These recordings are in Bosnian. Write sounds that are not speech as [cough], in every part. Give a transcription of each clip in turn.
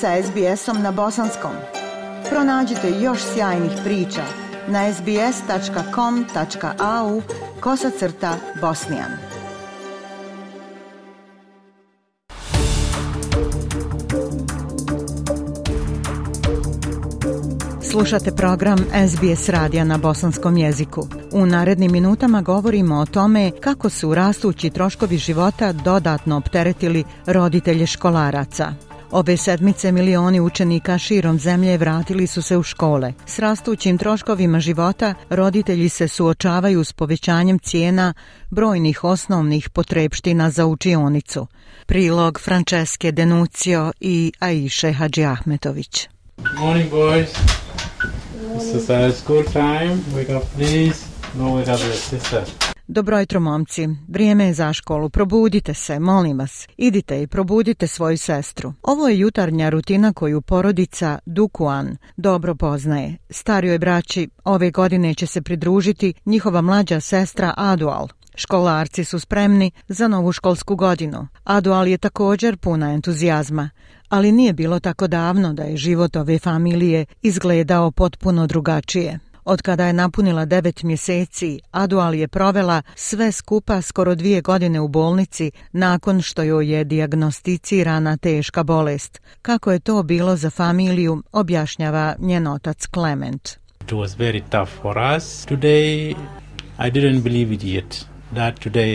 sa SBS-om na bosanskom. Pronađite još sjajnih priča na sbs.com.au kosacrta bosnijan. Slušate program SBS radija na bosanskom jeziku. U narednim minutama govorimo o tome kako su rastući troškovi života dodatno opteretili roditelje školaraca – Ove sedmice milioni učenika širom zemlje vratili su se u škole. S rastućim troškovima života roditelji se suočavaju s povećanjem cijena brojnih osnovnih potrebština za učionicu. Prilog Franceske Denucio i Aiše Hadži Ahmetović. Morning boys. This is school time. Wake up please. No, sister. Dobro jutro momci, vrijeme je za školu, probudite se, molim vas, idite i probudite svoju sestru. Ovo je jutarnja rutina koju porodica Dukuan dobro poznaje. Starijoj braći ove godine će se pridružiti njihova mlađa sestra Adual. Školarci su spremni za novu školsku godinu. Adual je također puna entuzijazma, ali nije bilo tako davno da je život ove familije izgledao potpuno drugačije. Od kada je napunila devet mjeseci, Adual je provela sve skupa skoro dvije godine u bolnici nakon što joj je dijagnosticirana teška bolest. Kako je to bilo za familiju, objašnjava njen otac Clement. It was very tough for us. Today I didn't believe it yet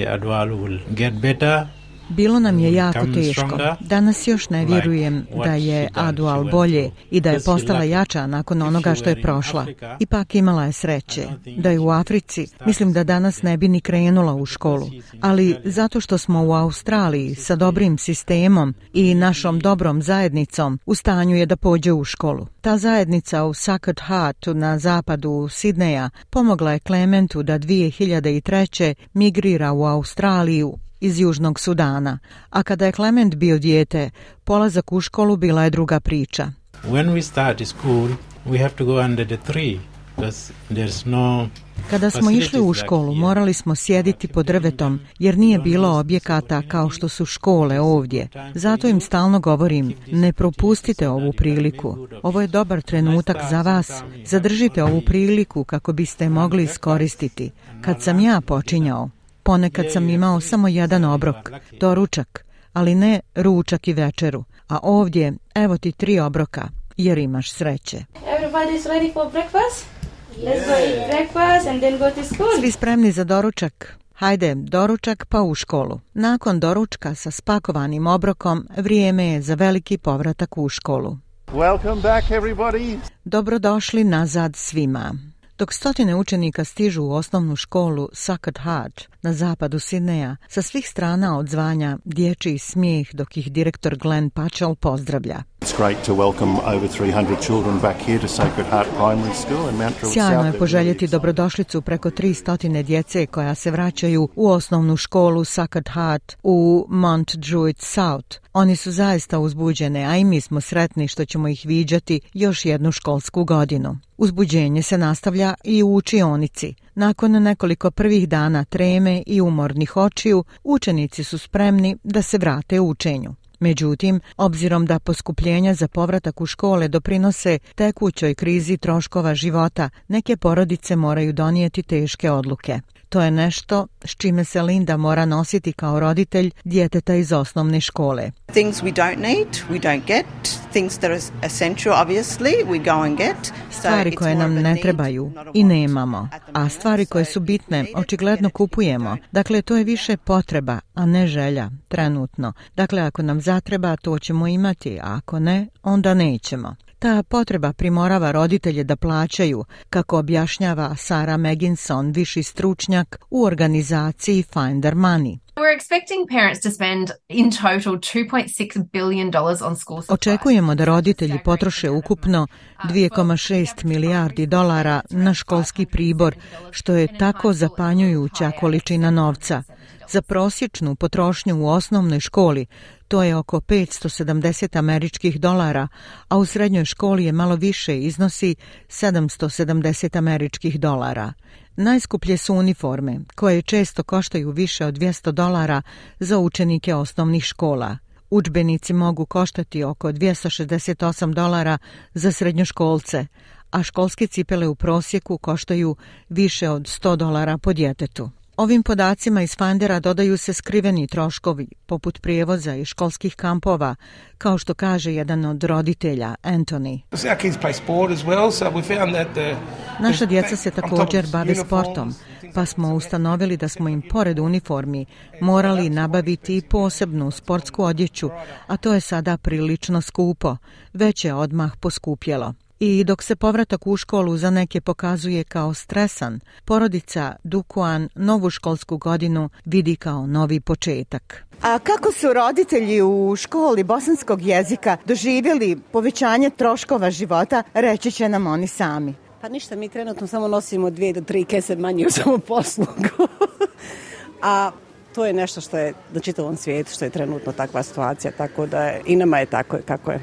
Adual will get better. Bilo nam je mm, jako teško. Danas još ne vjerujem da je Adual bolje i da je postala jača nakon onoga što je prošla. Ipak imala je sreće. Da je u Africi, mislim da danas ne bi ni krenula u školu. Ali zato što smo u Australiji sa dobrim sistemom i našom dobrom zajednicom u stanju je da pođe u školu. Ta zajednica u Sacred Heart na zapadu Sidneja pomogla je Klementu da 2003. migrira u Australiju iz Južnog Sudana, a kada je Clement bio dijete, polazak u školu bila je druga priča. When we start school, we have to go under the tree kada smo išli u školu, morali smo sjediti pod drvetom jer nije bilo objekata kao što su škole ovdje. Zato im stalno govorim, ne propustite ovu priliku. Ovo je dobar trenutak za vas. Zadržite ovu priliku kako biste mogli iskoristiti. Kad sam ja počinjao, Ponekad sam imao samo jedan obrok, doručak, ali ne ručak i večeru. A ovdje, evo ti tri obroka, jer imaš sreće. Svi spremni za doručak? Hajde, doručak pa u školu. Nakon doručka sa spakovanim obrokom, vrijeme je za veliki povratak u školu. Welcome Dobrodošli nazad svima. Dok stotine učenika stižu u osnovnu školu Sacred Heart na zapadu Sidneja, sa svih strana odzvanja dječji smijeh dok ih direktor Glenn Patchell pozdravlja. Sjajno je poželjeti dobrodošlicu preko 300 djece koja se vraćaju u osnovnu školu Suckert Heart u Mount Druitt South, oni su zaista uzbuđene, a i mi smo sretni što ćemo ih viđati još jednu školsku godinu. Uzbuđenje se nastavlja i u učionici. Nakon nekoliko prvih dana treme i umornih očiju, učenici su spremni da se vrate u učenju. Međutim, obzirom da poskupljenja za povratak u škole doprinose tekućoj krizi troškova života, neke porodice moraju donijeti teške odluke. To je nešto s čime se Linda mora nositi kao roditelj djeteta iz osnovne škole. Stvari koje nam ne trebaju i nemamo, a stvari koje su bitne očigledno kupujemo. Dakle, to je više potreba, a ne želja, trenutno. Dakle, ako nam zatreba, to ćemo imati, a ako ne, onda nećemo. Ta potreba primorava roditelje da plaćaju, kako objašnjava Sara Meginson, viši stručnjak u organizaciji Finder Money. We're Očekujemo da roditelji potroše ukupno 2,6 uh, milijardi dolara na školski pribor, što je tako zapanjujuća količina novca. Za prosječnu potrošnju u osnovnoj školi to je oko 570 američkih dolara, a u srednjoj školi je malo više, iznosi 770 američkih dolara. Najskuplje su uniforme, koje često koštaju više od 200 dolara za učenike osnovnih škola. Učbenici mogu koštati oko 268 dolara za srednjoškolce, a školske cipele u prosjeku koštaju više od 100 dolara po djetetu. Ovim podacima iz Fandera dodaju se skriveni troškovi, poput prijevoza i školskih kampova, kao što kaže jedan od roditelja, Anthony. Naša djeca se također bave sportom, pa smo ustanovili da smo im pored uniformi morali nabaviti i posebnu sportsku odjeću, a to je sada prilično skupo, već je odmah poskupjelo. I dok se povratak u školu za neke pokazuje kao stresan, porodica Dukuan novu školsku godinu vidi kao novi početak. A kako su roditelji u školi bosanskog jezika doživjeli povećanje troškova života, reći će nam oni sami. Pa ništa, mi trenutno samo nosimo dvije do tri kese manje u poslu. [laughs] A to je nešto što je na čitavom svijetu, što je trenutno takva situacija, tako da i nama je tako kako je.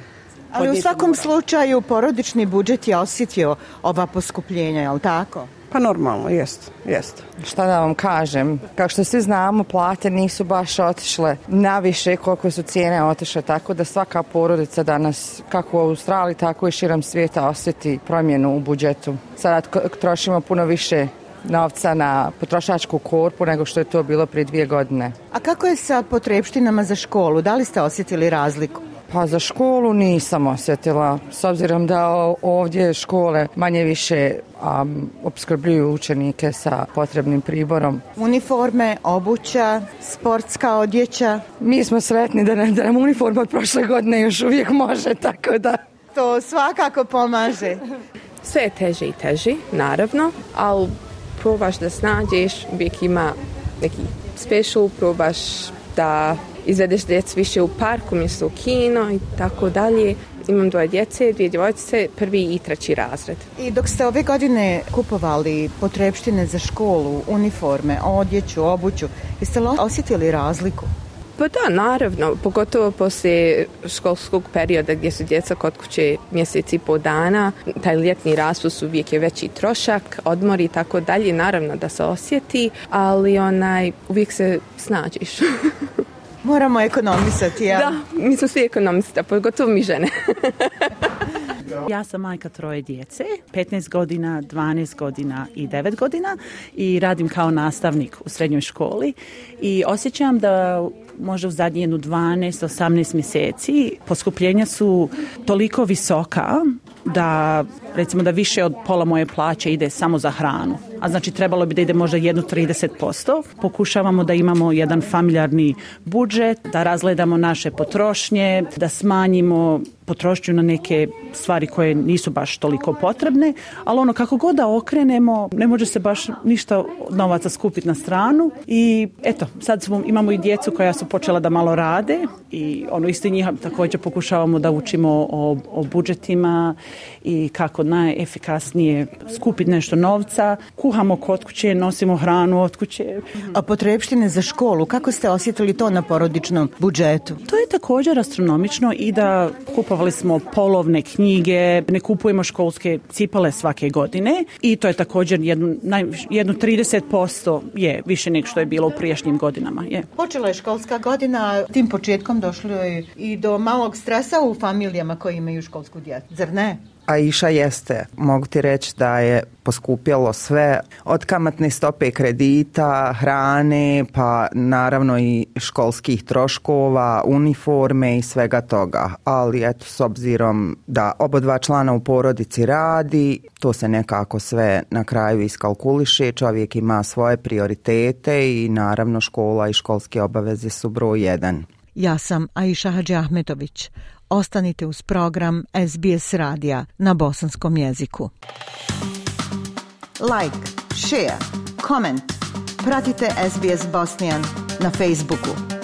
Ali u svakom slučaju porodični budžet je osjetio ova poskupljenja, je li tako? Pa normalno, jest, jest. Šta da vam kažem, kao što svi znamo, plate nisu baš otišle na više koliko su cijene otišle, tako da svaka porodica danas, kako u Australiji, tako i širom svijeta, osjeti promjenu u budžetu. Sada trošimo puno više novca na potrošačku korpu nego što je to bilo prije dvije godine. A kako je sa potrebštinama za školu? Da li ste osjetili razliku? Pa za školu nisam osjetila, s obzirom da ovdje škole manje više obskrbljuju učenike sa potrebnim priborom. Uniforme, obuća, sportska odjeća. Mi smo sretni da, ne, nam uniforma od prošle godine još uvijek može, tako da... To svakako pomaže. Sve je teže i teži, naravno, ali probaš da snađeš, uvijek ima neki special, probaš da izvedeš djec više u parku mjesto u kino i tako dalje. Imam dvoje djece, dvije djevojčice, prvi i treći razred. I dok ste ove godine kupovali potrebštine za školu, uniforme, odjeću, obuću, jeste li osjetili razliku? Pa da, naravno, pogotovo poslije školskog perioda gdje su djeca kod kuće mjeseci i pol dana, taj ljetni rasus uvijek je veći trošak, odmori i tako dalje, naravno da se osjeti, ali onaj, uvijek se snađiš. [laughs] Moramo ekonomisati, ja? Da, mi smo svi ekonomista, pogotovo mi žene. [laughs] Ja sam majka troje djece, 15 godina, 12 godina i 9 godina i radim kao nastavnik u srednjoj školi i osjećam da možda u zadnjih 12-18 mjeseci poskupljenja su toliko visoka da recimo da više od pola moje plaće ide samo za hranu. A znači trebalo bi da ide možda jednu 30%. Pokušavamo da imamo jedan familijarni budžet, da razgledamo naše potrošnje, da smanjimo potrošnju na neke stvari koje nisu baš toliko potrebne, ali ono kako god da okrenemo, ne može se baš ništa novaca skupiti na stranu i eto, sad smo, imamo i djecu koja su počela da malo rade i ono isto njih također pokušavamo da učimo o, o budžetima i kako najefikasnije skupiti nešto novca. Kuhamo kod kuće, nosimo hranu od kuće. A potrebštine za školu, kako ste osjetili to na porodičnom budžetu? To je također astronomično i da kupa kupovali smo polovne knjige, ne kupujemo školske cipale svake godine i to je također jedno, jedno 30% je više nego što je bilo u prijašnjim godinama. Je. Počela je školska godina, tim početkom došlo je i do malog stresa u familijama koji imaju školsku djecu, zar ne? a iša jeste. Mogu ti reći da je poskupjelo sve od kamatne stope kredita, hrane, pa naravno i školskih troškova, uniforme i svega toga. Ali eto, s obzirom da oba dva člana u porodici radi, to se nekako sve na kraju iskalkuliše, čovjek ima svoje prioritete i naravno škola i školske obaveze su broj jedan. Ja sam Aisha Hadži Ahmetović. Ostanite uz program SBS radija na bosanskom jeziku. Like, share, comment. Pratite SBS Bosnian na Facebooku.